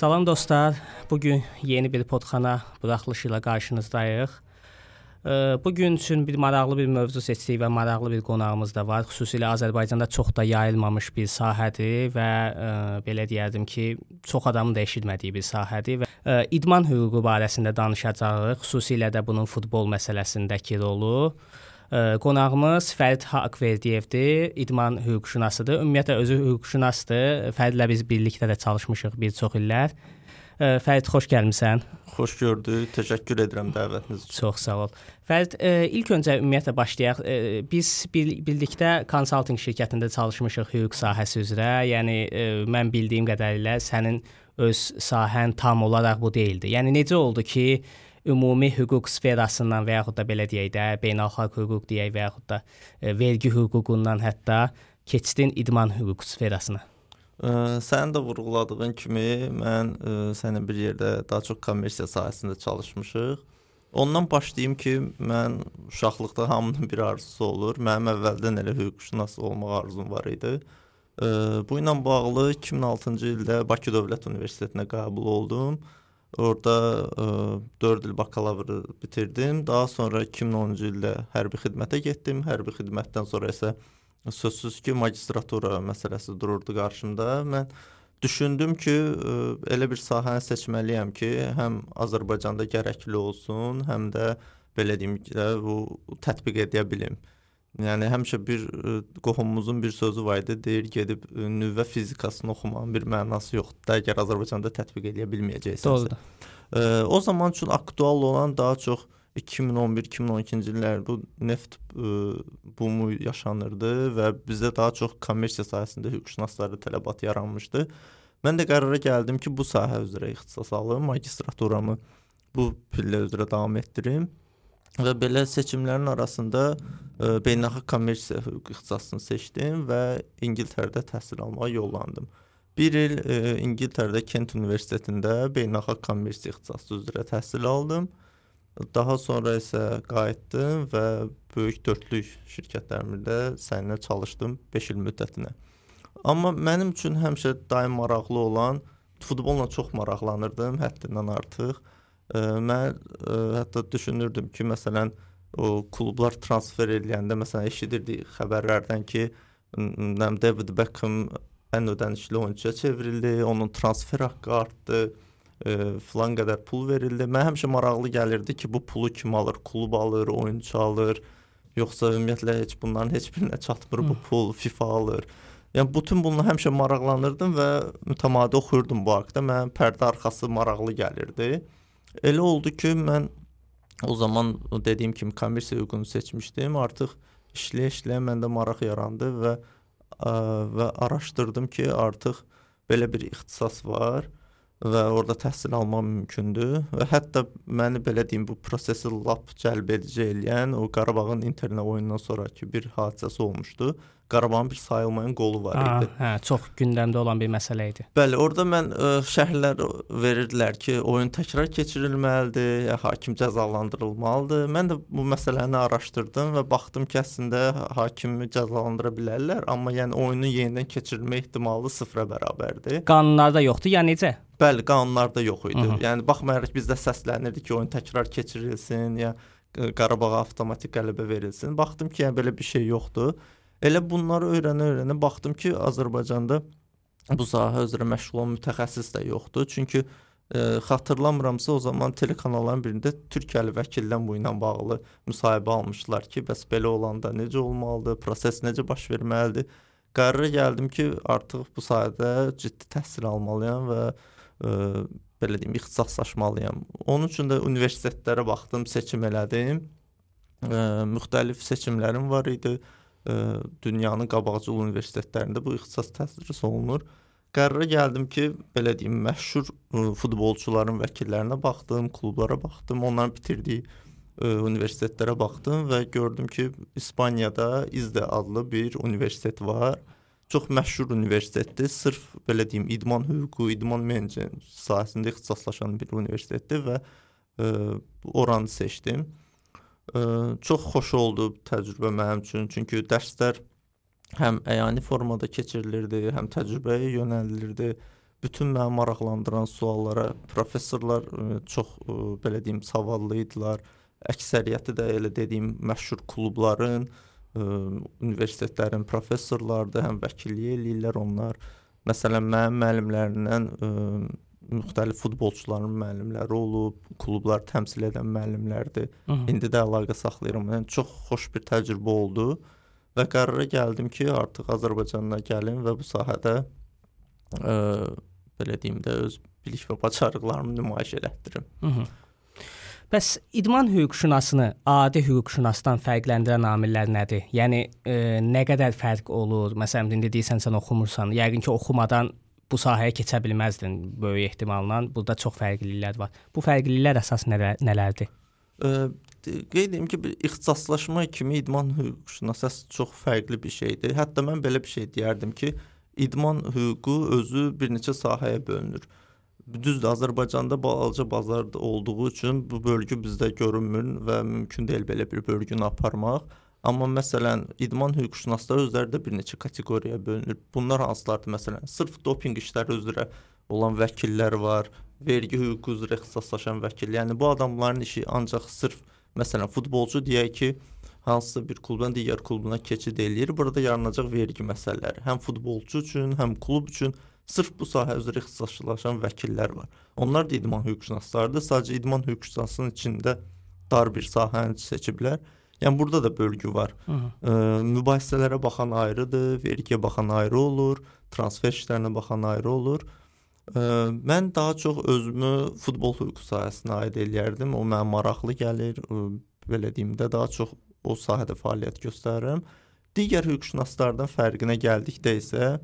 Salam dostlar. Bu gün yeni bir podxana buraxılışı ilə qarşınızdayıq. Bu gün üçün bir maraqlı bir mövzu seçdik və maraqlı bir qonağımız da var. Xüsusilə Azərbaycanda çox da yayılmamış bir sahədir və ə, belə deyərdim ki, çox adamın da eşitmədiyi bir sahədir və ə, idman hüququ barəsində danışacağıq. Xüsusilə də bunun futbol məsələsindəki rolu. Ə, qonağımız Fərid Haqverdiyevdir, idman hüquqşünasıdır. Ümumiyyətlə özü hüquqşünasdır. Fəridlə biz birlikdə də çalışmışıq bir çox illər. Ə, Fərid xoş gəlmisən. Xoş gördük. Təşəkkür edirəm dəvətiniz üçün. Çox sağ ol. Fərid, ə, ilk öncə ümumiyyətlə başlayaq. Ə, biz bir, birlikdə konsaltinq şirkətində çalışmışıq hüquq sahəsi üzrə. Yəni mən bildiyim qədərilə sənin öz sahən tam olaraq bu deyildi. Yəni necə oldu ki, ümumi hüquq sferasından və yaxud da belə deyək də, beynəlxalq hüquq deyək və yaxud da e, vergi hüququndan hətta keçdin idman hüquq sferasına. Ə, sənin də vurğuladığın kimi mən ə, sənin bir yerdə daha çox kommersiya sahəsində çalışmışıq. Ondan başlayım ki, mən uşaqlıqda hamının bir arzusu olur. Mənim əvvəldən elə hüquqşünas olmaq arzum var idi. Ə, bu ilə bağlı 2006-cı ildə Bakı Dövlət Universitetinə qəbul oldum. Orada ə, e, 4 il bakalavr bitirdim. Daha sonra 2010-cu ildə hərbi xidmətə getdim. Hərbi xidmətdən sonra isə sözsüz ki, magistratura məsələsi dururdu qarşımda. Mən düşündüm ki, ə, e, elə bir sahəni seçməliyəm ki, həm Azərbaycanda gərəkli olsun, həm də belə deyim ki, bu tətbiq edə bilim. Yəni həmişə bir e, qohumumuzun bir sözü var idi, deyir gedib e, nüvə fizikasını oxumağın bir mənası yoxdur. Əgər Azərbaycanda tətbiq edə bilməyəcəksənsə. Ə, o zaman üçün aktual olan daha çox 2011-2012-ci illərdə bu neft ə, bumu yaşanırdı və bizdə daha çox kommersiya sahəsində hüquqşünasları tələbat yaranmışdı. Mən də qərara gəldim ki, bu sahə üzrə ixtisas alım, magistraturamı bu pillə üzrə davam etdirim. Və belə seçimlərin arasında ə, e, beynəlxalq kommersiya hüquq ixtisasını seçdim və İngiltərədə təhsil almağa yollandım. 1 il ə, e, İngiltərədə Kent Universitetində beynəlxalq kommersiya ixtisası üzrə təhsil aldım. Daha sonra isə qayıtdım və böyük dördlük şirkətlərində səninlə çalışdım 5 il müddətinə. Amma mənim üçün həmişə daim maraqlı olan futbolla çox maraqlanırdım, həddindən artıq. Mən ə, hətta düşünürdüm ki, məsələn, o klublar transfer edəndə məsələn eşidirdik xəbərlərdən ki, nəm David Beckham ən ödənişli oyunçuya çevrildi, onun transfer haqqı artdı, ə, filan qədər pul verildi. Mən həmişə maraqlı gəlirdi ki, bu pulu kim alır? Klub alır, oyunçu alır, yoxsa ümumiyyətlə heç bunların heç birinə çatmır bu pul, FIFA alır. Yəni bütün bununla həmişə maraqlanırdım və mütəmadi oxuyurdum bu haqqda. Mən pərdə arxası maraqlı gəlirdi. Elə oldu ki, mən o zaman dediyim kimi kommersiya hüququnu seçmişdim. Artıq işləyə-işləyə məndə maraq yarandı və ə, və araşdırdım ki, artıq belə bir ixtisas var və orada təhsil almaq mümkündür və hətta məni belə deyim bu prosesi lap cəlbedici eləyən o Qarabağın Interlə oyunundan sonrakı bir hadisəsi olmuşdu. Qarabağın bir sayılmayan qolu var idi. Aa, hə, çox gündəmdə olan bir məsələ idi. Bəli, orada mən ə, şərhlər verirdilər ki, oyun təkrar keçirilməlidir, ya hakim cəzalandırılmalıdır. Mən də bu məsələni araşdırdım və baxdım ki, əslində hakimi cəzalandıra bilərlər, amma yəni oyunun yenidən keçirilmə ehtimalı sıfıra bərabərdir. Qanunlarda yoxdur, ya necə? Bəli, qanunlarda yox idi. Hı -hı. Yəni baxmayaraq bizdə səslənirdi ki, oyun təkrar keçirilsin, ya Qarabağa avtomatik qələbə verilsin. Baxdım ki, yəni belə bir şey yoxdur. Elə bunları öyrənə-öyrənə baxdım ki, Azərbaycanda bu sahə üzrə məşğul olan mütəxəssis də yoxdur. Çünki e, xatırlamıramsa o zaman telekanalların birində Türkiyəli vəkildən bu ilə bağlı müsahibə almışdılar ki, bəs belə olanda necə olmalıdır, proses necə baş verməlidir? Qərara gəldim ki, artıq bu sahədə ciddi təhsil almalıyam və e, belə deyim, ixtisaslaşmalıyam. Onun üçün də universitetlərə baxdım, seçim elədim. E, müxtəlif seçimlərim var idi. Ə, dünyanın qabaqcıl universitetlərində bu ixtisas tədris olunur. Qərara gəldim ki, belə deyim, məşhur futbolçuların vəkillərinə baxdım, klublara baxdım, onların bitirdiyi universitetlərə baxdım və gördüm ki, İspaniyada İZDE adlı bir universitet var. Çox məşhur universitetdir. Sırf belə deyim, idman hüququ, idman menecment sahəsində ixtisaslaşan bir universitetdir və ə, oranı seçdim. Çox xoş oldu təcrübə mənim üçün. Çünki dərslər həm əyani formada keçirilirdi, həm təcrübəyə yönəldilirdi bütün məni maraqlandıran suallara professorlar çox belə deyim savadlı idilər. Əksəriyyəti də elə dediyim məşhur klubların, universitetlərin professorlarıdır, həm vəkillik eləyirlər onlar. Məsələn, mənim müəllimlərimdən müxtəlif futbolçuların müəllimləri olub, klublar təmsil edən müəllimlərdir. Hı -hı. İndi də əlaqə saxlayıram. Yəni çox xoş bir təcrübə oldu və qərara gəldim ki, artıq Azərbaycana gəlim və bu sahədə ə, belə deyim də öz bilik və bacarıqlarımı nümayiş elətdirim. Hı -hı. Bəs idman hüquqşünasını adi hüquqşünasdan fərqləndirən amillər nədir? Yəni e, nə qədər fərq olur? Məsələn, indi deyirsən sən oxumursan, yəqin ki, oxumadan bu sahəyə keçə bilməzdin böyük ehtimalla. Burada çox fərqliliklər var. Bu fərqliliklər əsas nələr, nələrdir? Ə, qeyd edim ki, bir ixtisaslaşma kimi idman hüquqşünası çox fərqli bir şeydir. Hətta mən belə bir şey deyərdim ki, idman hüququ özü bir neçə sahəyə bölünür. Düzdür, Azərbaycanda balaca bazar olduğu üçün bu bölgü bizdə görünmür və mümkün deyil belə bir bölgünü aparmaq. Amma məsələn, idman hüquqşünasları özləri də bir neçə kateqoriyaya bölünür. Bunlar hansılardır? Məsələn, sırf dopinq işləri üzrə olan vəkillər var, vergi hüququ üzrə ixtisaslaşan vəkil. Yəni bu adamların işi ancaq sırf məsələn futbolçu deyək ki, hansısa bir klubdan digər klubuna keçid eləyir. Burada yaranacaq vergi məsələləri həm futbolçu üçün, həm klub üçün sırf bu sahə üzrə ixtisaslaşan vəkillər var. Onlar da idman hüquqşünaslarıdır. Sadəcə idman hüquqşünasının içində dar bir sahəni seçiblər. Yəni burada da bölgü var. Hı -hı. E, mübahisələrə baxan ayrıdır, vergiyə baxan ayrı olur, transfer işlərinə baxan ayrı olur. E, mən daha çox özümü futbol hüququ sahəsinə aid eləyərdim. O mənə maraqlı gəlir. E, belə deyim də daha çox o sahədə fəaliyyət göstərirəm. Digər hüquqşünaslardan fərqinə gəldikdə isə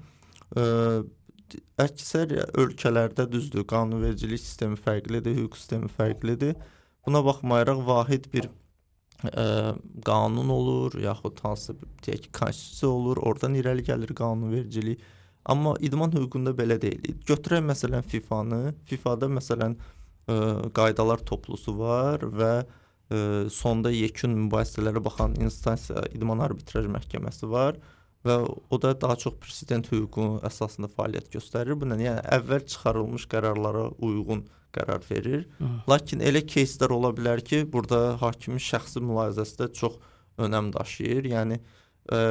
e, əksər ölkələrdə düzdür, qanunvericilik sistemi fərqlidir, hüquq sistemi fərqlidir. Buna baxmayaraq vahid bir ə, qanun olur, yaxud hansısa deyək ki, konstitusiya olur, oradan irəli gəlir qanunvericilik. Amma idman hüququnda belə deyil. Götürək məsələn FIFA-nı. FIFA-da məsələn ə, qaydalar toplusu var və ə, sonda yekun mübahisələrə baxan instansiya idman arbitraj məhkəməsi var və o da daha çox prezident hüququ əsasında fəaliyyət göstərir. Bu nə? Yəni əvvəl çıxarılmış qərarlara uyğun qərar verir. Hı. Lakin elə кейslər ola bilər ki, burada hakimin şəxsi mülahizəsi də çox önəm daşıyır. Yəni ə, e,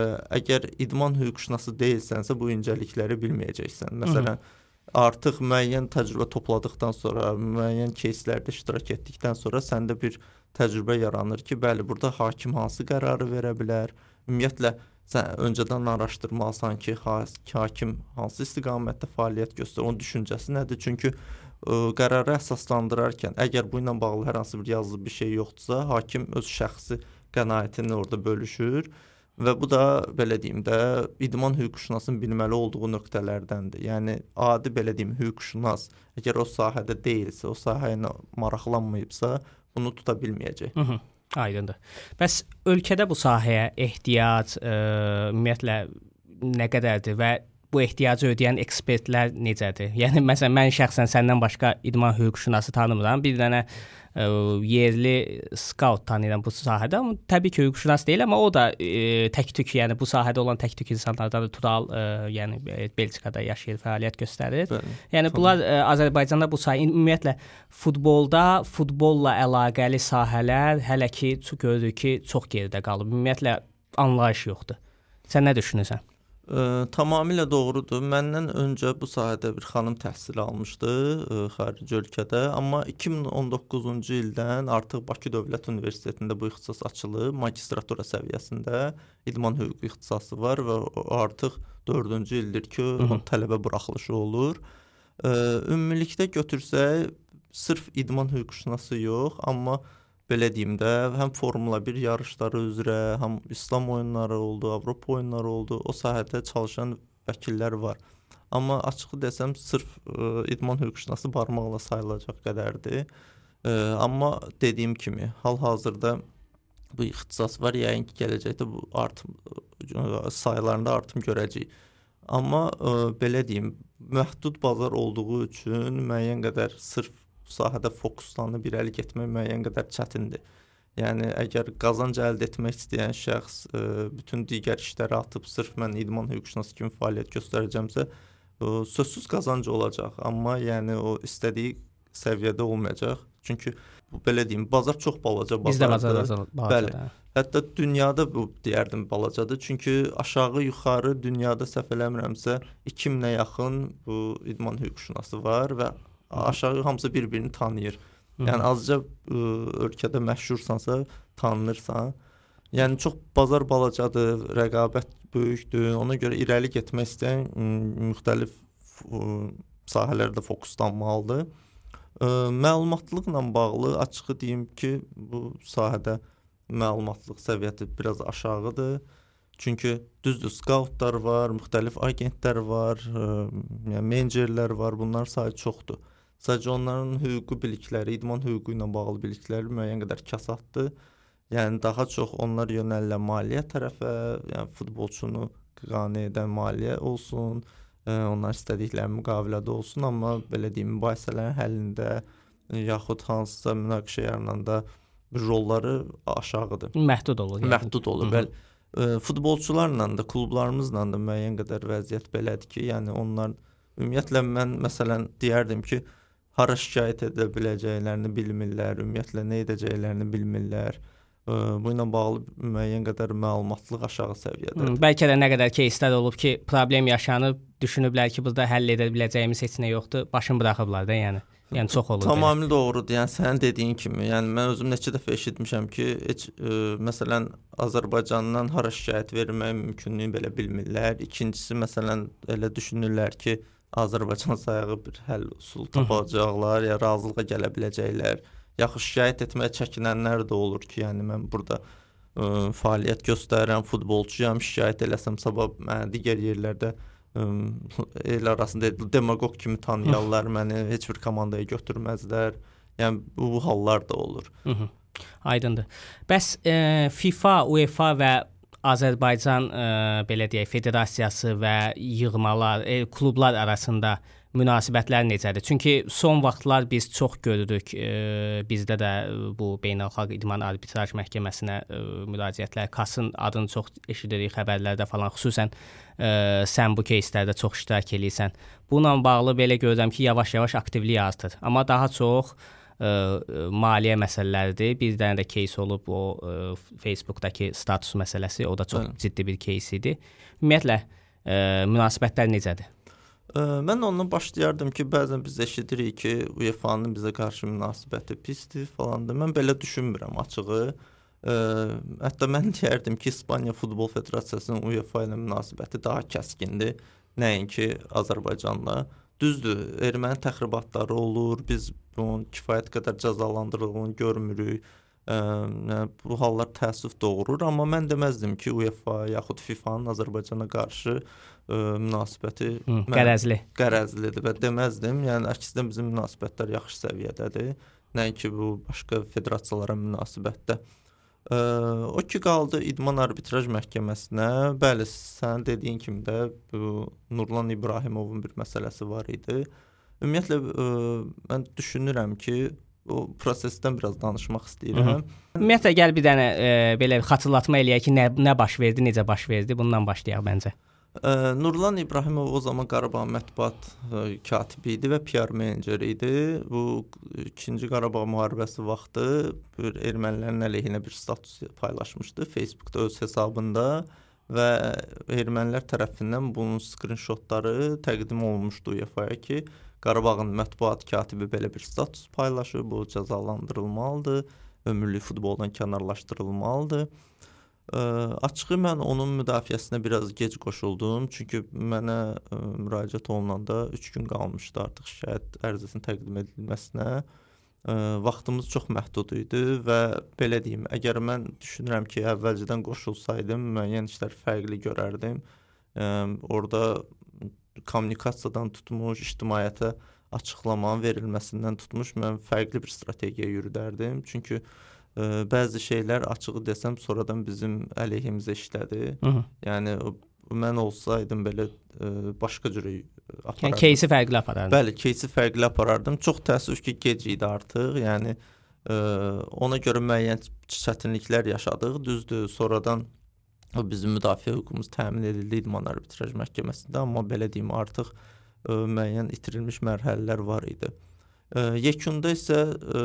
əgər idman hüquqşünası deyilsənsə bu incəlikləri bilməyəcəksən. Məsələn, Hı. artıq müəyyən təcrübə topladıqdan sonra, müəyyən кейslərdə iştirak etdikdən sonra səndə bir təcrübə yaranır ki, bəli, burada hakim hansı qərarı verə bilər? Ümumiyyətlə sən öncədən araşdırmalısan ki, hakim hansı istiqamətdə fəaliyyət göstərir, onun düşüncəsi nədir? Çünki qərarı əsaslandırarkən əgər bu ilə bağlı hər hansı bir yazılı bir şey yoxdursa, hakim öz şəxsi qənaətini orada bölüşür və bu da belə deyim də idman hüquqşünasının bilməli olduğu nöqtələrdəndir. Yəni adi belə deyim hüquqşünas əgər o sahədə deyilsə, o sahə ilə maraqlanmayıbsa, bunu tuta bilməyəcək. Hı -hı. Aydındır. Bəs ölkədə bu sahəyə ehtiyac ə, ümumiyyətlə nə qədərdir və bu ehtiyacı ödəyən ekspertlər necədir? Yəni məsələn mən şəxsən səndən başqa idman hüquqşünası tanımıram. Bir dənə ə, yerli skaut tanıyıram bu sahədə. Amma təbii ki, hüquqşünas deyil, amma o da ə, tək-tük, yəni bu sahədə olan tək-tük insanlardan Tural, ə, yəni Belçikada yaşayır, fəaliyyət göstərir. Bəli, yəni tamam. bunlar ə, Azərbaycanda bu sahə ümumiyyətlə futbolda futbolla əlaqəli sahələr hələ ki görürük ki, çox geridə qalıb. Ümumiyyətlə anlayış yoxdur. Sən nə düşünürsən? Ə, tamamilə doğrudur. Məndən öncə bu sahədə bir xanım təhsil almışdı ə, xarici ölkədə, amma 2019-cu ildən artıq Bakı Dövlət Universitetində bu ixtisas açılıb, magistratura səviyyəsində idman hüququ ixtisası var və artıq 4-cü ildir ki, onun tələbə buraxılışı olur. Ə, ümumilikdə götürsək, sırf idman hüquqşünası yox, amma belə deyim də, həm Formula 1 yarışları üzrə, həm İslam oyunları oldu, Avropa oyunları oldu. O sahədə çalışan vəkillər var. Amma açığı desəm, sırf ə, idman hüquqşünası barmaqla sayılacaq qədərdir. Ə, amma dediyim kimi, hal-hazırda bu ixtisas var, yəqin ki, gələcəkdə bu artım ə, saylarında artım görəcəyik. Amma ə, belə deyim, məhdud bazar olduğu üçün müəyyən qədər sırf bu sahədə fokuslanıb irəli getmək müəyyən qədər çətindir. Yəni əgər qazanc əldə etmək istəyən şəxs ə, e, bütün digər işləri atıb sırf mən idman hüquqşünası kimi fəaliyyət göstərəcəmsə, ə, sözsüz qazancı olacaq, amma yəni o istədiyi səviyyədə olmayacaq. Çünki bu belə deyim, bazar çox balaca bazardır. Bizdə bazar bazar. Bəli. Hətta dünyada bu deyərdim balacadır. Çünki aşağı yuxarı dünyada səhv eləmirəmsə 2000-ə yaxın bu idman hüquqşünası var və aşağı hamısı bir-birini tanıyır. Yəni azca ə, ölkədə məşhursansa, tanınırsan. Yəni çox bazar balacadır, rəqabət böyükdür. Ona görə irəli getmək istəyən müxtəlif ə, sahələrdə fokuslanmalıdır. Ə, məlumatlıqla bağlı açığı deyim ki, bu sahədə məlumatlıq səviyyəsi biraz aşağıdır. Çünki düzdür, skautlar var, müxtəlif agentlər var, ə, yəni menecerlər var, bunlar sayı çoxdur. Sadəcə onların hüquqi bilikləri, idman hüququ ilə bağlı bilikləri müəyyən qədər kasatdır. Yəni daha çox onlar yönəlirlər maliyyə tərəfə, yəni futbolçunu qane edən maliyyə olsun, ə, onlar istədikləri müqavilədə olsun, amma belə deyim, mübahisələrin həllində yaxud hansısa münaqişə yarananda rolları aşağıdır. Məhdud olur. Yəni. Məhdud olur. Bəli. Ə, futbolçularla da, klublarımızla da müəyyən qədər vəziyyət belədir ki, yəni onlar ümumiyyətlə mən məsələn deyərdim ki, hara şikayət edə biləcəklərini bilmirlər, ümumiyyətlə nə edəcəklərini bilmirlər. Ə, bu ilə bağlı müəyyən qədər məlumatlıq aşağı səviyyədədir. Bəlkə də nə qədər кейslər olub ki, problem yaşanıb, düşünüblər ki, burada həll edə biləcəyimiz heç nə yoxdur, başını buraxıblar da, yəni. Yəni çox olur. Tamamilə doğrudur. Yəni sənin dediyin kimi, yəni mən özüm neçə dəfə eşitmişəm ki, heç ə, məsələn Azərbaycandan hara şikayət vermək mümkünlüyünü belə bilmirlər. İkincisi məsələn elə düşünürlər ki, Azərbaycan sayağı bir həll üsul tapacaqlar, ya razılığa gələ biləcəklər. Yaxud şikayət etməyə çəkinənlər də olur ki, yəni mən burada ə, fəaliyyət göstərirəm, futbolçuyam, şikayət eləsəm sabah məni digər yerlərdə ə, el arasında demagog kimi tanıyarlar məni, heç bir komandaya götürməzlər. Yəni bu, bu hallar da olur. Hı -hı. Aydındır. Bəs e, FIFA, UEFA və Azərbaycan ə, e, belə deyək, federasiyası və yığmalar, e, klublar arasında münasibətlər necədir? Çünki son vaxtlar biz çox görürük, e, bizdə də bu Beynəlxalq İdman Arbitraj Məhkəməsinə e, müraciətlər, KAS-ın adını çox eşidirik xəbərlərdə falan, xüsusən e, sən bu кейslərdə çox iştirak eləyirsən. Bununla bağlı belə görürəm ki, yavaş-yavaş aktivlik artır. Amma daha çox ə, maliyyə məsələləridir. Bir dənə də кейs olub o ə, Facebookdakı status məsələsi, o da çox Bəli. ciddi bir кейs idi. Ümumiyyətlə ə, münasibətlər necədir? Ə, mən ondan başlayardım ki, bəzən biz eşidirik ki, UEFA-nın bizə qarşı münasibəti pisdir falandır. Mən belə düşünmürəm açığı. Ə, hətta mən deyərdim ki, İspaniya Futbol Federasiyasının UEFA ilə münasibəti daha kəskindir, nəinki Azərbaycanla. Düzdür, erməni təxribatları olur. Biz bunun kifayət qədər cəzalandırıldığını görmürük. Ə, bu hallar təəssüf doğurur, amma mən deməzdim ki, UEFA yaxud FIFA-nın Azərbaycana qarşı ə, münasibəti Hı, qərəzli. Qərəzlidir və deməzdim. Yəni əksinə bizim münasibətlər yaxşı səviyyədədir. Nəinki bu başqa federasiyalara münasibətdə. Ə, o ki qaldı İdman Arbitraj Məhkəməsinə. Bəli, sənin dediyin kimi də bu Nurlan İbrahimovun bir məsələsi var idi. Ümumiyyətlə ə, mən düşünürəm ki, o prosesdən biraz danışmaq istəyirəm. Hı -hı. Ümumiyyətlə gəl bir dənə ə, belə xatırlatma eləyək ki, nə nə baş verdi, necə baş verdi? Bundan başlayaq məncə. Ə, Nurlan İbrahimov o zaman Qarabağ mətbuat katibi idi və PR meneceri idi. Bu 2-ci Qarabağ müharibəsi vaxtı bir ermənilərin əleyhinə bir status paylaşmışdı Facebookda öz hesabında və ermənilər tərəfindən bunun skrinşotları təqdim olunmuşdu UEFA-ya ki, Qarabağın mətbuat katibi belə bir status paylaşıb, bu cəzalandırılmalıdır, ömürlük futboldan kənarlaşdırılmalıdır. Ə, açığı mən onun müdafiəsinə biraz gec qoşuldum, çünki mənə ə, müraciət olunanda 3 gün qalmışdı artıq şikayət ərizəsinin təqdim edilməsinə. Ə, vaxtımız çox məhdud idi və belə deyim, əgər mən düşünürəm ki, əvvəlcədən qoşulsaydım müəyyən işlər fərqli görərdim. Ə, orada kommunikasiyadan tutmuş, ictimaiyyətə açıqlamanın verilməsindən tutmuş mən fərqli bir strategiya yürüdərdim. Çünki ə, bəzi şeylər açığı desəm sonradan bizim əleyhimizə işlədi. Hı -hı. Yəni mən olsaydım belə ə, başqa cürə aparardım. Yəni кейsi fərqli aparardım. Bəli, кейsi fərqli aparardım. Çox təəssüf ki, gec idi artıq. Yəni ə, ona görə müəyyən çətinliklər yaşadıq. Düzdür, sonradan o bizim müdafiə hüququmuz təmin edildi İdman Arbitraj Məhkəməsində, amma belə deyim, artıq ə, müəyyən itirilmiş mərhələlər var idi. Ə, yekunda isə ə,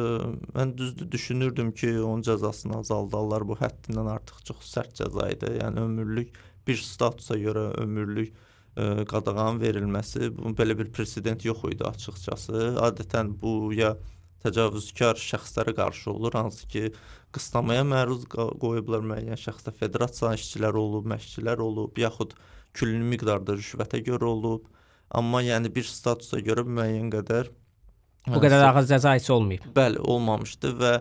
mən düzdür düşünürdüm ki, onun cəzasını azaldarlar. Bu həddindən artıq çox sərt cəza idi. Yəni ömürlük bir statusa görə ömürlük ə, qadağan verilməsi, bu belə bir presedent yox idi açıqcası. Adətən bu ya təcavüzkar şəxslərə qarşı olur, hansı ki, qısnamaya məruz qoyublar müəyyən şəxslər, federasiya işçiləri olub, məşqçilər olub, yaxud külli miqdarda rüşvətə görə olub. Amma yəni bir statusa görə müəyyən qədər bu qədər ağır cəza heç olmayıb. Bəli, olmamışdı və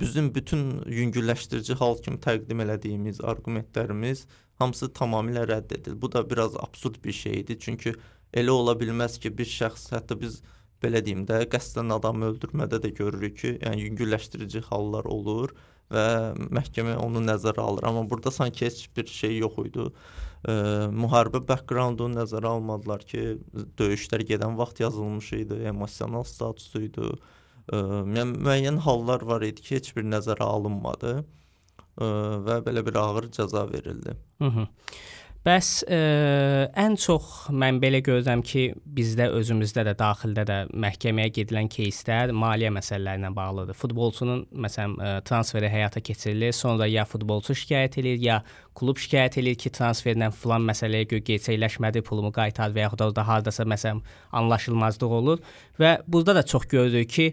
bizim bütün yüngülləşdirici hal kimi təqdim elədiyimiz arqumentlərimiz hamısı tamamilə rədd edildi. Bu da biraz absurd bir şey idi. Çünki elə ola bilməz ki, bir şəxs hətta biz belə deyim də, qəsdən adam öldürmədə də görürük ki, yəni yüngülləşdirici hallar olur və məhkəmə onu nəzərə alır. Amma burada sanki heç bir şey yox idi. E, müharibə backgroundunu nəzərə almadılar ki, döyüşlər gedən vaxt yazılmış idi, emosional statusu idi. E, yəni müəyyən hallar var idi ki, heç bir nəzərə alınmadı e, və belə bir ağır cəza verildi. Hı -hı. Bəs ə, ən çox mən belə görürəm ki, bizdə özümüzdə də daxildə də məhkəməyə gedilən кейslər maliyyə məsələləri ilə bağlıdır. Futbolçunun məsələn ə, transferi həyata keçirilir, sonra ya futbolçu şikayət edir, ya klub şikayət edir ki, transferlə filan məsələyə görə gerçəkləşmədi, pulumu qaytar və yaxud da orada hardasa məsələn anlaşılmazlıq olur və burada da çox görürük ki,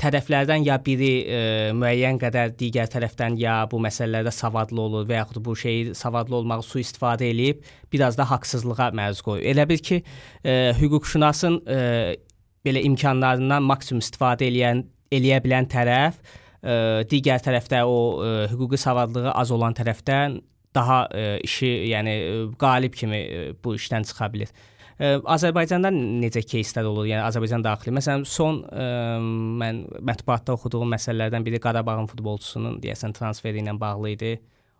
tərəflərdən ya biri e, müəyyən qədər digər tərəfdən ya bu məsələlərdə savadlı olur və yaxud bu şeyi savadlı olmağı sui-istifadə eləyib biraz da haqsızlığa məruz qoyur. Elə bil ki, e, hüquqşünasın e, belə imkanlarından maksimum istifadə eləyən eləyə bilən tərəf e, digər tərəfdə o e, hüquqi savadlığı az olan tərəfdən daha e, işi, yəni e, qalib kimi e, bu işdən çıxa bilər. Ə, Azərbaycanda necə кейslər olur? Yəni Azərbaycan daxili. Məsələn, son ə, mən mətbuatda oxuduğum məsələlərdən biri Qarabağın futbolçusunun deyəsən transferi ilə bağlı idi.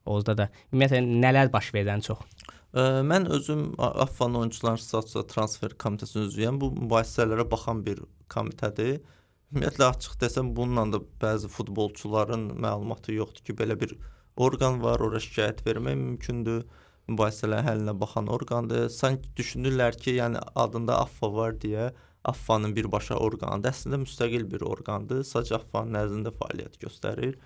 Orada da ümumiyyətlə nələr baş verən çox? Ə, mən özüm Afan Oyunçular Assosiasiyası transfer komitəsinin üzvüyəm. Bu mübahisələrə baxan bir komitədir. Ümumiyyətlə açıq desəm bununla da bəzi futbolçuların məlumatı yoxdur ki, belə bir orqan var, ora şikayət vermək mümkündür mübahisələrin həllinə baxan orqandır. Sanki düşünürlər ki, yəni adında AFFA var deyə AFFA-nın birbaşa orqanıdır. Əslində müstəqil bir orqandır. Sadəcə AFFA-nın nəzdində fəaliyyət göstərir.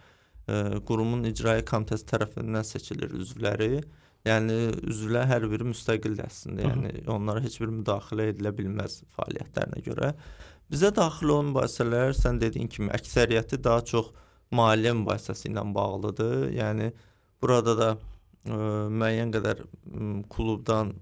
E, qurumun icraiyyə komitəsi tərəfindən seçilir üzvləri. Yəni üzvlər hər biri müstəqildir əslində. Yəni onlara heç bir müdaxilə edilə bilməz fəaliyyətlərinə görə. Bizə daxil olan mübahisələr sən dediyin kimi əksəriyyəti daha çox maliyyə mübahisəsi ilə bağlıdır. Yəni burada da ə, müəyyən qədər klubdan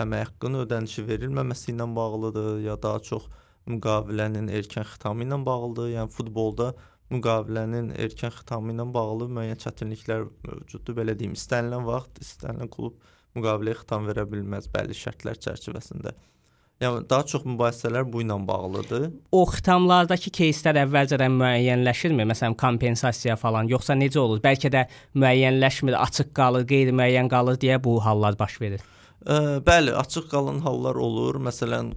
əmək haqqının ödənişi verilməməsi ilə bağlıdır, ya daha çox müqavilənin erkən xitamı ilə bağlıdır. Yəni futbolda müqavilənin erkən xitamı ilə bağlı müəyyən çətinliklər mövcuddur. Belə deyim, istənilən vaxt istənilən klub müqaviləyə xitam verə bilməz bəlli şərtlər çərçivəsində. Yəni daha çox mübahisələr bu ilə bağlıdır. O xitamlardakı кейslər əvvəlcədən müəyyənləşirmi? Məsələn, kompensasiya falan, yoxsa necə olur? Bəlkə də müəyyənləşmir, açıq qalır, qeyri-müəyyən qalır deyə bu hallar baş verir. Ə, bəli, açıq qalan hallar olur. Məsələn,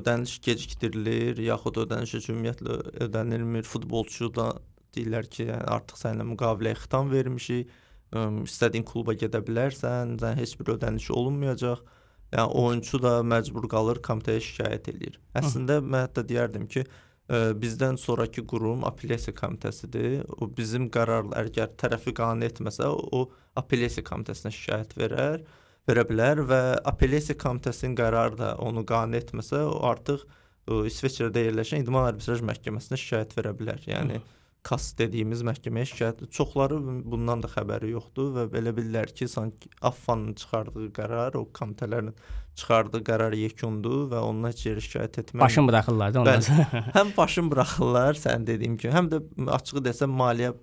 ödəniş gecikdirilir, yaxud ödəniş ümumiyyətlə ödənilmir. Futbolçu da deyirlər ki, yəni artıq səninlə müqaviləyə xitam vermişik, ə, istədiyin kluba gedə bilərsən, sən heç bir ödəniş olunmayacaq. Yəni oyunçu da məcbur qalır komitəyə şikayət eləyir. Əslində Hı. mən hətta deyərdim ki, ə, bizdən sonrakı qurum apellyasiya komitəsidir. O bizim qərarlar əgər tərəfi qane etməsə, o apellyasiya komitəsinə şikayət verər, verə bilər və apellyasiya komitəsinin qərarı da onu qane etməsə, o artıq ə, İsveçrədə yerləşən idman arbitraj məhkəməsinə şikayət verə bilər. Yəni Hı KAS dediyimiz məhkəməyə şikayət çoxları bundan da xəbəri yoxdur və belə bilirlər ki, sanki AFFA-nın çıxardığı qərar, o komitələrin çıxardığı qərar yekundur və ondan heç yerə şikayət etmək. Başın buraxırlar da ondan. həm başın buraxırlar, sən dediyim kimi, həm də açığı desəm maliyyə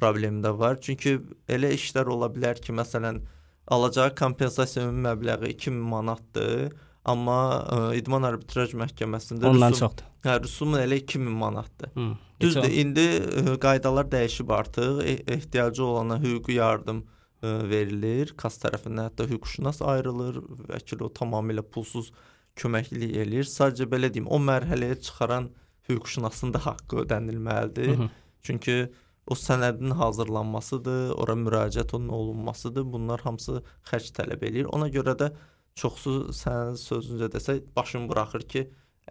problemi də var. Çünki elə işlər ola bilər ki, məsələn, alacağı kompensasiya məbləği 2000 manatdır Amma ə, idman arbitraj məhkəməsində ondan rüsum, çoxdur. Hə, rüsumun elə 2000 manatdır. Hı, Düzdür, indi ə, qaydalar dəyişib artıq. E ehtiyacı olana hüquqi yardım ə, verilir. KAS tərəfindən hətta hüquqşünas ayrılır, vəkil o tamamilə pulsuz köməklik eləyir. Sadəcə belə deyim, o mərhələyə çıxaran hüquqşünasın da haqqı ödənilməlidir. Hı -hı. Çünki o sənədin hazırlanmasıdır, ora müraciət onun olunmasıdır. Bunlar hamısı xərc tələb eləyir. Ona görə də çoxsu sən sözüncə desək başım buraxır ki,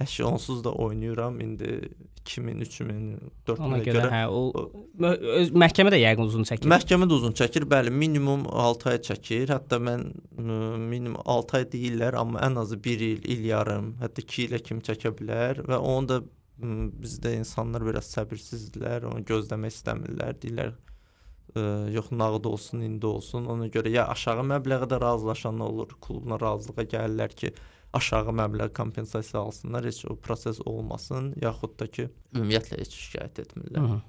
əşi onsuz da oynayıram indi 2000, 3000, 4000-ə Ona görə, görə. hə, o öz məhkəmə də yəqin uzun çəkir. Məhkəmə də uzun çəkir. Bəli, minimum 6 ay çəkir. Hətta mən minimum 6 ay deyirlər, amma ən azı 1 il, il yarım, hətta 2 ilə kimi çəkə bilər və onu da bizdə insanlar biraz səbirsizdirlər, onu gözləmək istəmirlər. Deyirlər ə, yox nağd olsun, indi olsun. Ona görə ya aşağı məbləğə də razılaşan olur, klubla razılığa gəlirlər ki, aşağı məbləğ kompensasiya alsınlar, heç o proses olmasın, yaxud da ki, ümumiyyətlə heç şikayət etmirlər. Hı -hı.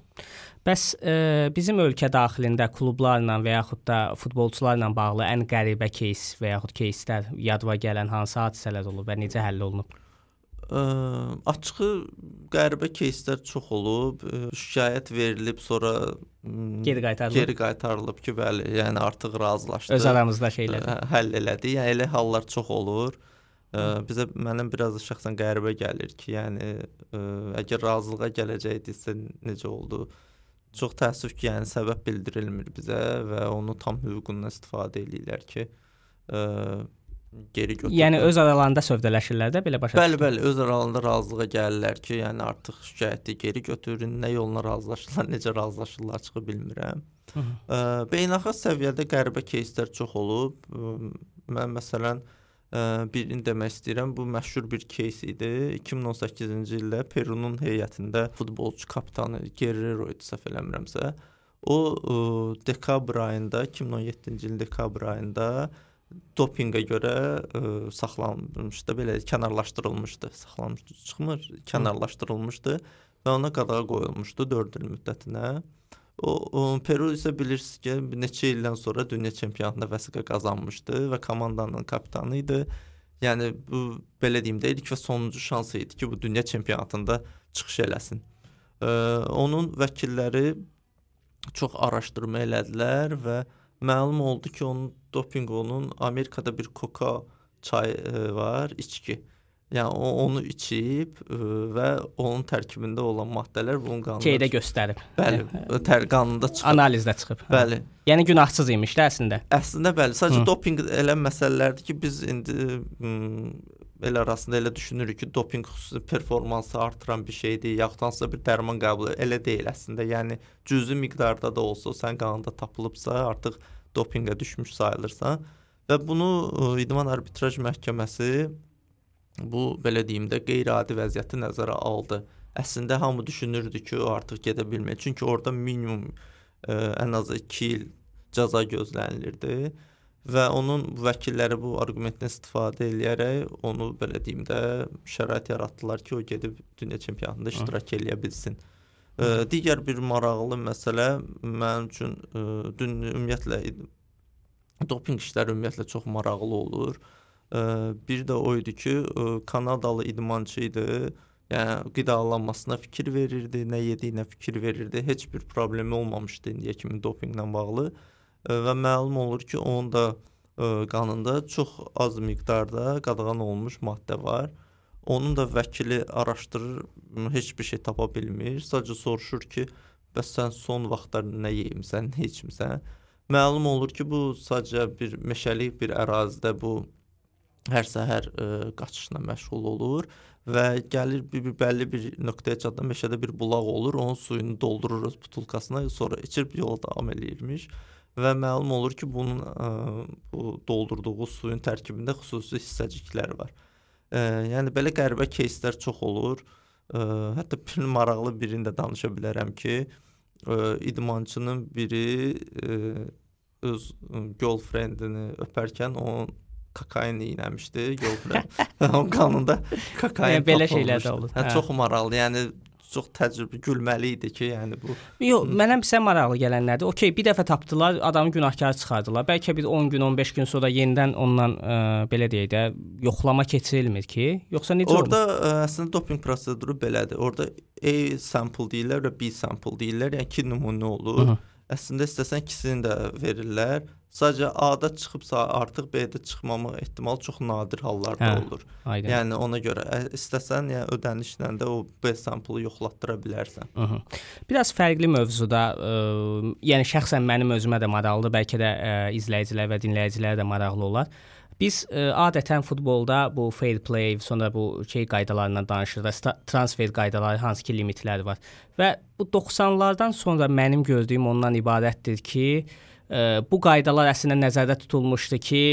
Bəs e, bizim ölkə daxilində klublarla və yaxud da futbolçularla bağlı ən qəribə кейs və yaxud keyslər yadıma gələn hansı hadisələr olub və necə həll olunub? Ə, açığı qəribə keyslər çox olub. Ə, şikayət verilib, sonra Geri qaytarılıb. geri qaytarılıb ki, bəli, yəni artıq razılaşdı. Öz aramızda şeylər. Həll elədi. Yəni elə hallar çox olur. Ə, bizə mənim biraz da şəxsən qəribə gəlir ki, yəni ə, əgər razılığa gələcəkdisə necə oldu? Çox təəssüf ki, yəni səbəb bildirilmir bizə və onu tam hüququndan istifadə eləyirlər ki, ə, geri götür. Yəni öz aralarında sövdələşirlər də belə başa Bəli, bəli, öz aralarında razılığa gəlirlər ki, yəni artıq şikayəti geri götürün, nə yolla razılaşırlar, necə razılaşırlar çıxa bilmirəm. Hı -hı. Ə, beynəlxalq səviyyədə qəribə кейslər çox olub. Ə, Mən məsələn ə, birini demək istəyirəm. Bu məşhur bir keys idi. 2018-ci ildə Perunun heyətində futbolçu kapitanı Guerrero idi səhv eləmirəmsə. O ə, dekabr ayında, 2017-ci ilin dekabr ayında dopinqə görə ə, saxlanılmışdı, belə kənarlaşdırılmışdı. Saxlanmışdı, çıxmır, kənarlaşdırılmışdı və ona qadağa qoyulmuşdu 4 il müddətinə. O, o Peru isə bilirsiniz ki, neçə ildən sonra dünya çempionatında vəsiqə qazanmışdı və komandanın kapitanı idi. Yəni bu belə deyim də ilk və sonuncu şansı idi ki, bu dünya çempionatında çıxış eləsin. Ə, onun vəkilləri çox araşdırma elədilər və məlum oldu ki, onun dopinq onun Amerikada bir Coca çay ə, var, içki. Yəni o onu içib ə, və onun tərkibində olan maddələr bunun qanunda Şeydə göstərib. Bəli, tər qanunda çıxıb. Analizdə çıxıb. Hə. Bəli. Yəni günahsız imiş də əslində. Əslində bəli, sadəcə Hı. dopinq elə məsələlərdir ki, biz indi m, el arasında elə düşünürük ki, dopinq performansı artıran bir şeydir, yaxud hansısa bir dərman qəbul elə deyil əslində. Yəni cüzi miqdarda da olsa, sən qanında tapılıbsa, artıq dopinqə düşmüş sayılırsan və bunu İdman Arbitraj Məhkəməsi bu belə deyim də qeyri-adi vəziyyəti nəzərə aldı. Əslində hamı düşünürdü ki, o artıq gedə bilmir. Çünki orada minimum ə, ən azı 2 il cəza gözlənilirdi və onun vəkilləri bu arqumentdən istifadə eləyərək onu belə deyim də şərait yaratdılar ki, o gedib dünya çempionatında iştirak eləyə bilsin. Ə, digər bir maraqlı məsələ mənim üçün ə, dün ümumiyyətlə dopinq işləri ümumiyyətlə çox maraqlı olur. Ə, bir də o idi ki, ə, Kanadalı idmançı idi. Yəni qidalanmasına fikir verirdi, nə yediyinə fikir verirdi. Heç bir problemi olmamışdı indiyə kimi dopinqlə bağlı. Ə, və məlum olur ki, onun da ə, qanında çox az miqdarda qadağan olunmuş maddə var. Onun da vəkili araşdırır, heç bir şey tapa bilmir. Sadəcə soruşur ki, bəs sən son vaxtlar nə yeyimsən, nə içmisən? Məlum olur ki, bu sadəcə bir meşəlik bir ərazidə bu hər səhər ə, qaçışla məşğul olur və gəlir bir, bir bəlli bir nöqtəyə çatanda meşədə bir bulaq olur, onun suyunu doldururuz butulkasına, sonra içib yola davam eləyirmiş və məlum olur ki, bunun ə, bu doldurduğu suyun tərkibində xüsusi hissəciklər var. Ə, yəni belə qəribə кейslər çox olur. Ə, hətta bir maraqlı birini də danışa bilərəm ki, ə, idmançının biri ə, öz ə, girlfriendini öpərkən onun kokain iynəmişdi girlfriend. onun qanında kokain Yəni belə şeylər də tapılmışdı. olur. Hə, Hə. çox maraqlı. Yəni çox təcrübə gülməli idi ki, yəni bu Yox, mənə bizə maraqlı gələn nədir? Okay, bir dəfə tapdılar, adamı günahkar çıxardılar. Bəlkə bir 10 gün, 15 gün sonra yenidən ondan ə, belə deyək də yoxlama keçirilmir ki, yoxsa necə Orda ə, əslində dopinq proseduru belədir. Orda A sample deyirlər və B sample deyirlər. Yəni iki nümunə olur. Hı -hı. Əslində istəsən ikisini də verirlər. Sadəcə A-da çıxıbsa artıq B-də çıxmama ehtimalı çox nadir hallarda Hə. olur. Aydın. Yəni ona görə ə, istəsən yəni ödənişlə də o B samplı yoxlatdıra bilərsən. Hı -hı. Biraz fərqli mövzuda, ə, yəni şəxsən mənim özümə də maraqlıdır, bəlkə də ə, izləyicilər və dinləyicilər də maraqlı olar. Biz ə, e, adətən futbolda bu fair play, sonra bu şey qaydalarından danışırıq, transfer qaydaları, hansı ki limitləri var. Və bu 90-lardan sonra mənim gördüyüm ondan ibarətdir ki, ə, e, bu qaydalar əslində nəzərdə tutulmuşdu ki,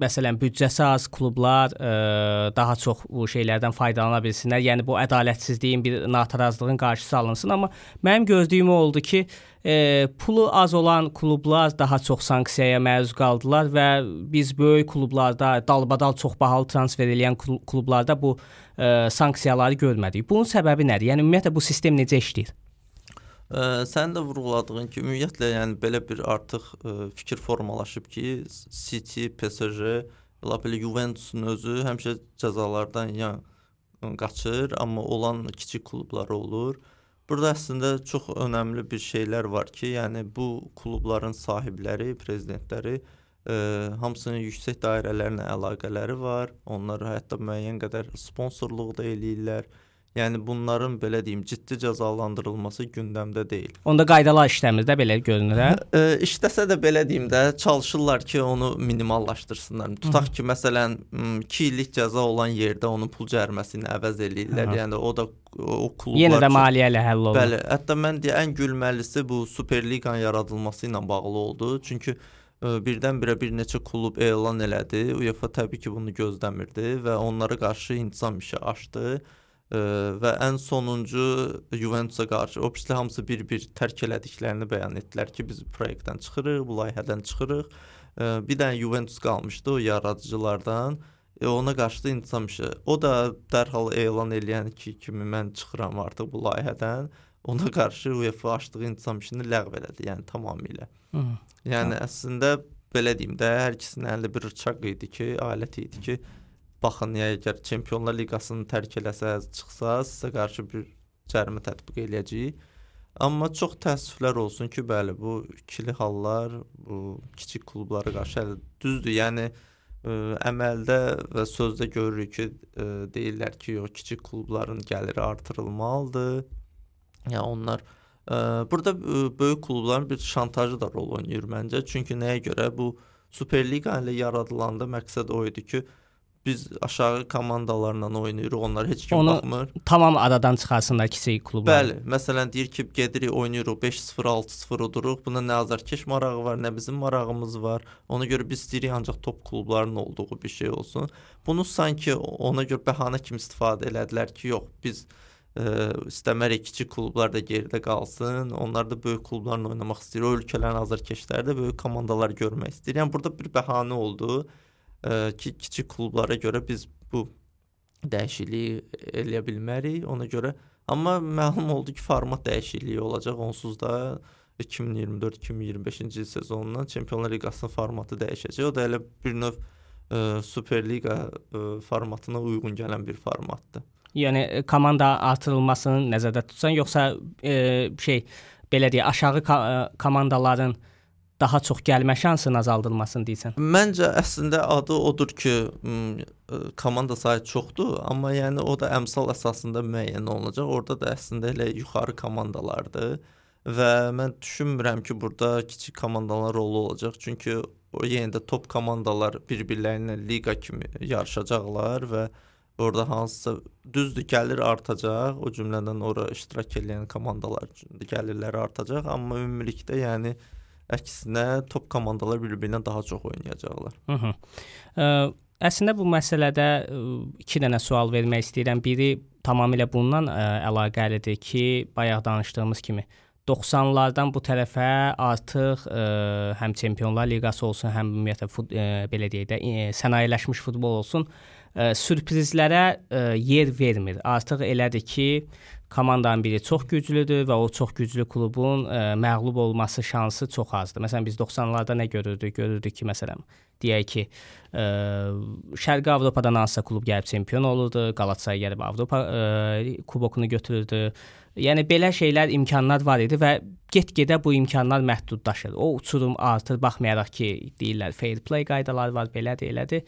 məsələn büdcəsi az klublar ə, e, daha çox bu şeylərdən faydalana bilsinlər. Yəni bu ədalətsizliyin bir natarazlığın qarşısı alınsın, amma mənim gördüyüm oldu ki, e, pulu az olan klublar daha çox sanksiyaya məruz qaldılar və biz böyük klublarda dalbadal çox bahalı transfer edən klublarda bu e, sanksiyaları görmədik. Bunun səbəbi nədir? Yəni ümumiyyətlə bu sistem necə işləyir? Ə, sən də vurğuladığın kimi ümumiyyətlə yəni belə bir artıq ə, fikir formalaşıb ki, City, PSG, elə belə Juventusun özü həmişə cəzalardan ya qaçır, amma olan kiçik klublar olur. Burada əslində çox önəmli bir şeylər var ki, yəni bu klubların sahibləri, prezidentləri ə, hamısının yüksək dairələrlə əlaqələri var. Onlar hətta müəyyən qədər sponsorluq da eləyirlər. Yəni bunların belə deyim, ciddi cəzalandırılması gündəmdə deyil. Onda qaydalar işləmir də belə görünür, hə? E, işləsə də belə deyim də, çalışırlar ki, onu minimallaşdırsınlar. Tutaq ki, məsələn, 2 illik cəza olan yerdə onun pul cəriməsini əvəz eləyirlər. Hı. Yəni o da o klublar Yenə də maliyyə ilə həll olunur. Bəli, hətta mən deyə ən gülməlisi bu Superliqanın yaradılması ilə bağlı oldu. Çünki birdən-birə bir neçə klub elan elədi. UEFA təbii ki, bunu gözləmirdi və onlara qarşı intizam işi açdı və ən sonuncu Juventusa qarşı o birisi hamısı bir-bir tərk elədiklərini bəyan etdilər ki, biz proyektdən çıxırıq, bu layihədən çıxırıq. Bir dənə Juventus qalmışdı o yaradıcılardan. E, ona qarşı da intizam işi. O da dərhal elan eləyən ki, kimi mən çıxıram artıq bu layihədən. Ona qarşı UEFA açdığı intizam işini ləğv elədi, yəni tamamilə. Hı. Yəni Hı. əslində belə deyim də, hər ikisinin əlində bir bıçaq idi ki, alət idi ki, baxın, əgər Çempionlar Liqasını tərk eləsəz, çıxsaz, sizə qarşı bir cərimə tətbiq eləyəcəyik. Amma çox təəssüflər olsun ki, bəli, bu ikili hallar bu kiçik klublara qarşı hələ düzdür. Yəni ə, əməldə və sözdə görürük ki, ə, deyirlər ki, o kiçik klubların gəliri artırılmalıdır. Yəni onlar ə, burada ə, böyük klubların bir şantajı da rol oynayır məncə. Çünki nəyə görə bu Superliqa ilə yaradılanda məqsəd o idi ki, biz aşağı komandalarla oynayırıq, onlar heç kim Onu baxmır. Tamam aradan çıxarsınlar kiçik klublar. Bəli, məsələn deyir ki, gedirik, oynayırıq 5-0, 6-0 uduruq. Buna nə azarkeş marağı var, nə bizim marağımız var. Ona görə biz istəyirik ancaq top klublarının olduğu bir şey olsun. Bunu sanki ona görə bəhanə kimi istifadə elədilər ki, yox, biz ə, istəmərək kiçik klublar da geridə qalsın. Onlar da böyük klublarla oynamaq istəyir. O ölkələrin azarkeşləri də böyük komandalar görmək istəyir. Yəni burada bir bəhanə oldu ki, kiçik klublara görə biz bu dəyişikliyi eləyə bilmərik. Ona görə amma məlum oldu ki, format dəyişikliyi olacaq. Onsuz da 2024-2025-ci il sezonundan Çempionlar Liqasının formatı dəyişəcək. O da elə bir növ ə, Superliqa ə, formatına uyğun gələn bir formatdır. Yəni komanda artırılmasını nəzərdə tutsan, yoxsa ə, şey belə deyə aşağı komandaların daha çox gəlmə şansının azaldılmasını deyirsən? Məncə əslində adı odur ki, komanda sayı çoxdur, amma yəni o da əmsal əsasında müəyyən olunacaq. Orada da əslində elə yuxarı komandalardır və mən düşünmürəm ki, burada kiçik komandaların rolu olacaq. Çünki o yenə də top komandalar bir-birlərinə liqa kimi yarışacaqlar və orada hansısa düzdür gəlir artacaq, o cümlədən ora iştirak edən komandalar üçün də gəlirləri artacaq, amma ümumilikdə yəni Əksinə top komandalar bir-birinə daha çox oynayacaqlar. Hı -hı. Ə, əslində bu məsələdə ə, iki dənə sual vermək istəyirəm. Biri tamamilə bundan ə, əlaqəlidir ki, bayaq danışdığımız kimi 90-lardan bu tərəfə artıq ə, həm Çempionlar Liqası olsun, həm ümumiyyətlə fut, ə, belə deyək də ə, sənayeləşmiş futbol olsun, ə, sürprizlərə ə, yer vermir. Artıq elədir ki, komandanın biri çox güclüdür və o çox güclü klubun ə, məğlub olması şansı çox azdır. Məsələn biz 90-larda nə görürdük? Görürdük ki, məsələn, deyək ki, ə, Şərqi Avropadan hansısa klub gəlib çempion olurdu, Qalatasaray gəlib Avropa ə, kubokunu götürürdü. Yəni belə şeylər, imkanlar var idi və get-gedə bu imkanlar məhdudlaşır. O uçurum artır, baxmayaraq ki, deyirlər fair play qaydaları var, belədir, elədir.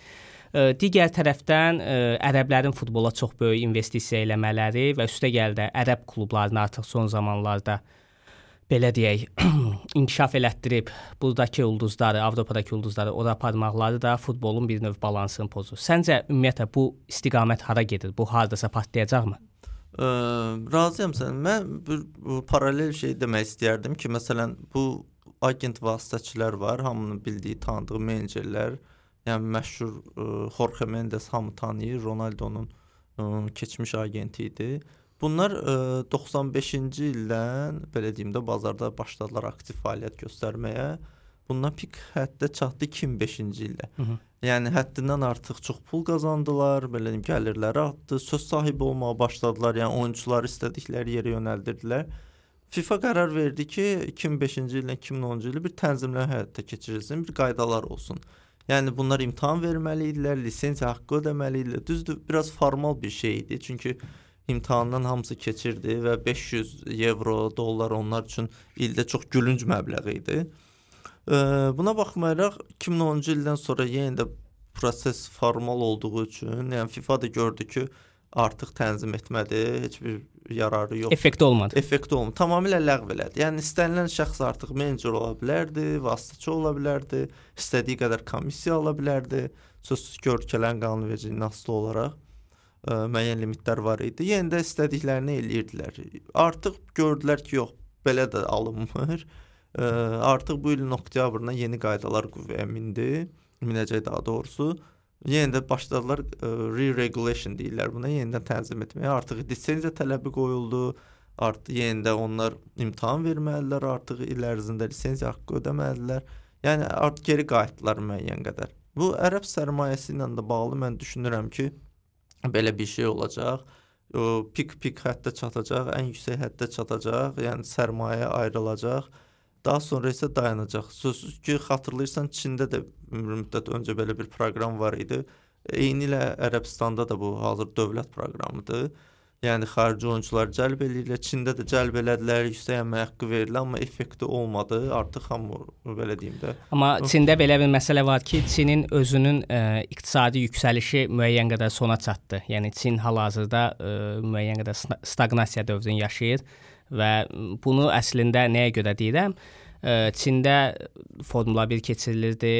Digər tərəfdən ərəblərin futbola çox böyük investisiya eləmələri və üstəgəl də ərəb klublarının artıq son zamanlarda belə deyək, inkişaf elətdirib burdakı ulduzları, Avropadakı ulduzları ora aparmaqları da futbolun bir növ balansını pozur. Səncə ümumiyyətlə bu istiqamət hara gedir? Bu hardasa partlayacaqmı? Ə, razıyam sən. Mən bir paralel şey demək istəyərdim ki, məsələn, bu agent vasitəçilər var, hamının bildiyi, tanıdığı menecerlər, yəni məşhur ə, Jorge Mendes hamı tanıyır, Ronaldo'nun ə, keçmiş agenti idi. Bunlar ə, 95-ci ildən belə deyim də bazarda başladılar aktiv fəaliyyət göstərməyə. Bundan pik həddə çatdı 2005-ci ildə. Hı -hı. Yəni həddindən artıq çox pul qazandılar, belə deyim, gəlirləri artdı, söz sahibi olmağa başladılar. Yəni oyunçuları istədikləri yerə yönəldirdilər. FIFA qərar verdi ki, 2005-ci ildən 2010-cu ili bir tənzimləmə həyata keçirilsin, bir qaydalar olsun. Yəni bunlar imtahan verməli idilər, lisensiya haqqı ödəməli idilər. Düzdür, biraz formal bir şey idi. Çünki imtahandan hamısı keçirdi və 500 evro, dollar onlar üçün ildə çox gülünc məbləğ idi. Buna baxmayaraq 2010-cu ildən sonra yenə də proses formal olduğu üçün, yəni FIFA da gördü ki, artıq tənzim etmədi, heç bir yararı yoxdur. Effekt olmadı. Effekt olmadı. Tamamilə ləğv elədi. Yəni istənilən şəxs artıq menecer ola bilərdi, vasitəçi ola bilərdi, istədiyi qədər komissiya ala bilərdi. Sözsüz ki, ölkələrin qanunvericiliyinə asılı olaraq ə, müəyyən limitlər var idi. Yenə də istədiklərini eləyirdilər. Artıq gördülər ki, yox, belə də alınmır. Ə, artıq bu ilin oktyabrına yeni qaydalar qüvvəyə mindi, minəcək daha doğrusu. Yenə də başladılar re-regulation deyirlər buna, yenidən tənzim etməyə. Artıq lisenziya tələbi qoyuldu. Artıq yenə də onlar imtahan verməlidirlər, artıq il ərzində lisenziya haqqı ödəməlidirlər. Yəni artıq geri qayıtdılar müəyyən qədər. Bu ərəb sərmayəsi ilə də bağlı mən düşünürəm ki, belə bir şey olacaq. Pik-pik həddə çatacaq, ən yüksək həddə çatacaq, yəni sərmayə ayrılacaq Daha sonra isə dayanacaq. Sözsüz ki, xatırlayırsan Çində də bir müddət öncə belə bir proqram var idi. Eynilə Ərəbistanda da bu hazır dövlət proqramıdır. Yəni xarici oyunçular cəlb eləyirlər. Çində də cəlb elədilər, yüksək əmək haqqı verildi, amma effekti olmadı. Artıq hamı belə deyim də. Amma Çində belə bir məsələ var ki, Çinin özünün ə, e, iqtisadi yüksəlişi müəyyən qədər sona çatdı. Yəni Çin hal-hazırda ə, e, müəyyən qədər staqnasiya dövrünü yaşayır və bunu əslində nəyə görə deyirəm? Çində Formula 1 keçirilirdi,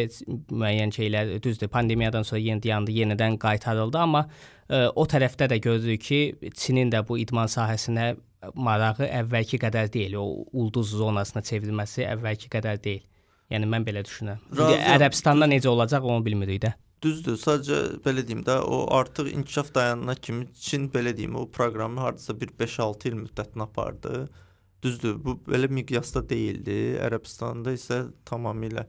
müəyyən şeylər düzdür, pandemiyadan sonra dayandı, yenidən qaytarıldı, amma o tərəfdə də görürük ki, Çinin də bu idman sahəsinə marağı əvvəlki qədər deyil. O ulduz zonasına çevrilməsi əvvəlki qədər deyil. Yəni mən belə düşünürəm. Ərəbistanda necə olacaq onu bilmirik də. Düzdür, sadəcə belə deyim də, o artıq inkişaf dayanana kimi Çin belə deyim, o proqramı hardasa bir 5-6 il müddətinə apardı. Düzdür, bu belə miqyasda deyildi. Ərəbistanda isə tamamilə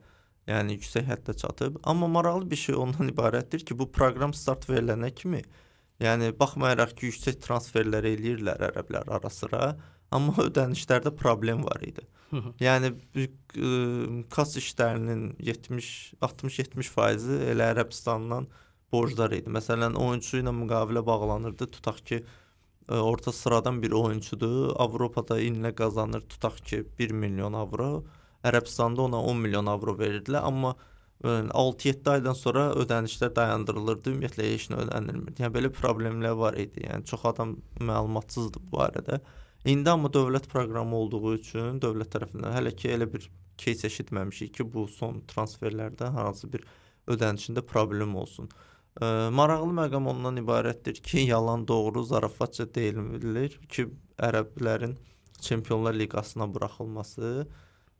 yəni yüksək həddə çatıb. Amma maraqlı bir şey ondan ibarətdir ki, bu proqram start verilənə kimi, yəni baxmayaraq ki, yüksək transferlər eləyirlər ərəblər arasıra, amma ödənişlərdə problem var idi. Yəni kas işlərinin 70 60-70 faizi elə Ərəbistandan borclar idi. Məsələn, oyunçu ilə müqavilə bağlanırdı. Tutaq ki, orta sıradan bir oyunçudur. Avropada illə qazanır, tutaq ki, 1 milyon avro. Ərəbistanda ona 10 milyon avro verirdilər, amma 6-7 aydan sonra ödənişlər dayandırılırdı, ümumiyyətlə heç nə ödənilmirdi. Yəni belə problemlər var idi. Yəni çox adam məlumatsızdır bu barədə. İndi amma dövlət proqramı olduğu üçün dövlət tərəfindən hələ ki elə bir кейs eşitməmişik ki, bu son transferlərdə hansı bir ödənişində problem olsun. Ə, maraqlı məqam ondan ibarətdir ki, yalan doğru zarafatca deyilir ki, ərəblərin Çempionlar Liqasına buraxılması.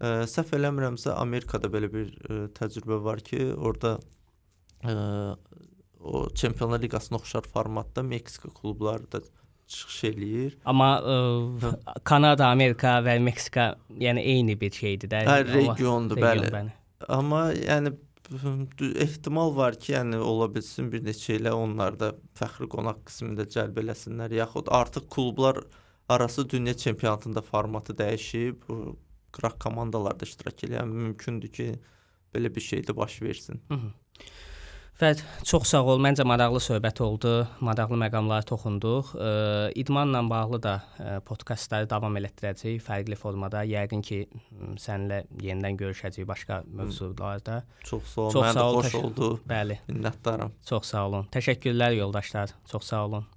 Ə, səhv eləmirəmsə Amerikada belə bir ə, təcrübə var ki, orada ə, o Çempionlar Liqasına oxşar formatda Meksika klubları da çıxış eləyir. Amma ə, e, Kanada, Amerika və Meksika yəni eyni bir şeydir də. Hə, regiondur, bəli. bəli. Amma yəni ehtimal var ki, yəni ola bilsin bir neçə ilə onlar da fəxri qonaq qismində cəlb eləsinlər, yaxud artıq klublar arası dünya çempionatında formatı dəyişib, qıraq komandalar da iştirak edən mümkündür ki, belə bir şey də baş versin. Hı -hı. Fərid, çox sağ ol. Məncə maraqlı söhbət oldu. Maraqlı məqamlara toxunduq. İdmanla bağlı da podkastları davam elətdirəcəyik fərqli formada. Yəqin ki, səninlə yenidən görüşəcəyik başqa mövzularda. Çox sağ ol. Çox Mən sağ ol. xoş oldu. Bəli. Minnətdaram. Çox sağ olun. Təşəkkürlər yoldaşlar. Çox sağ olun.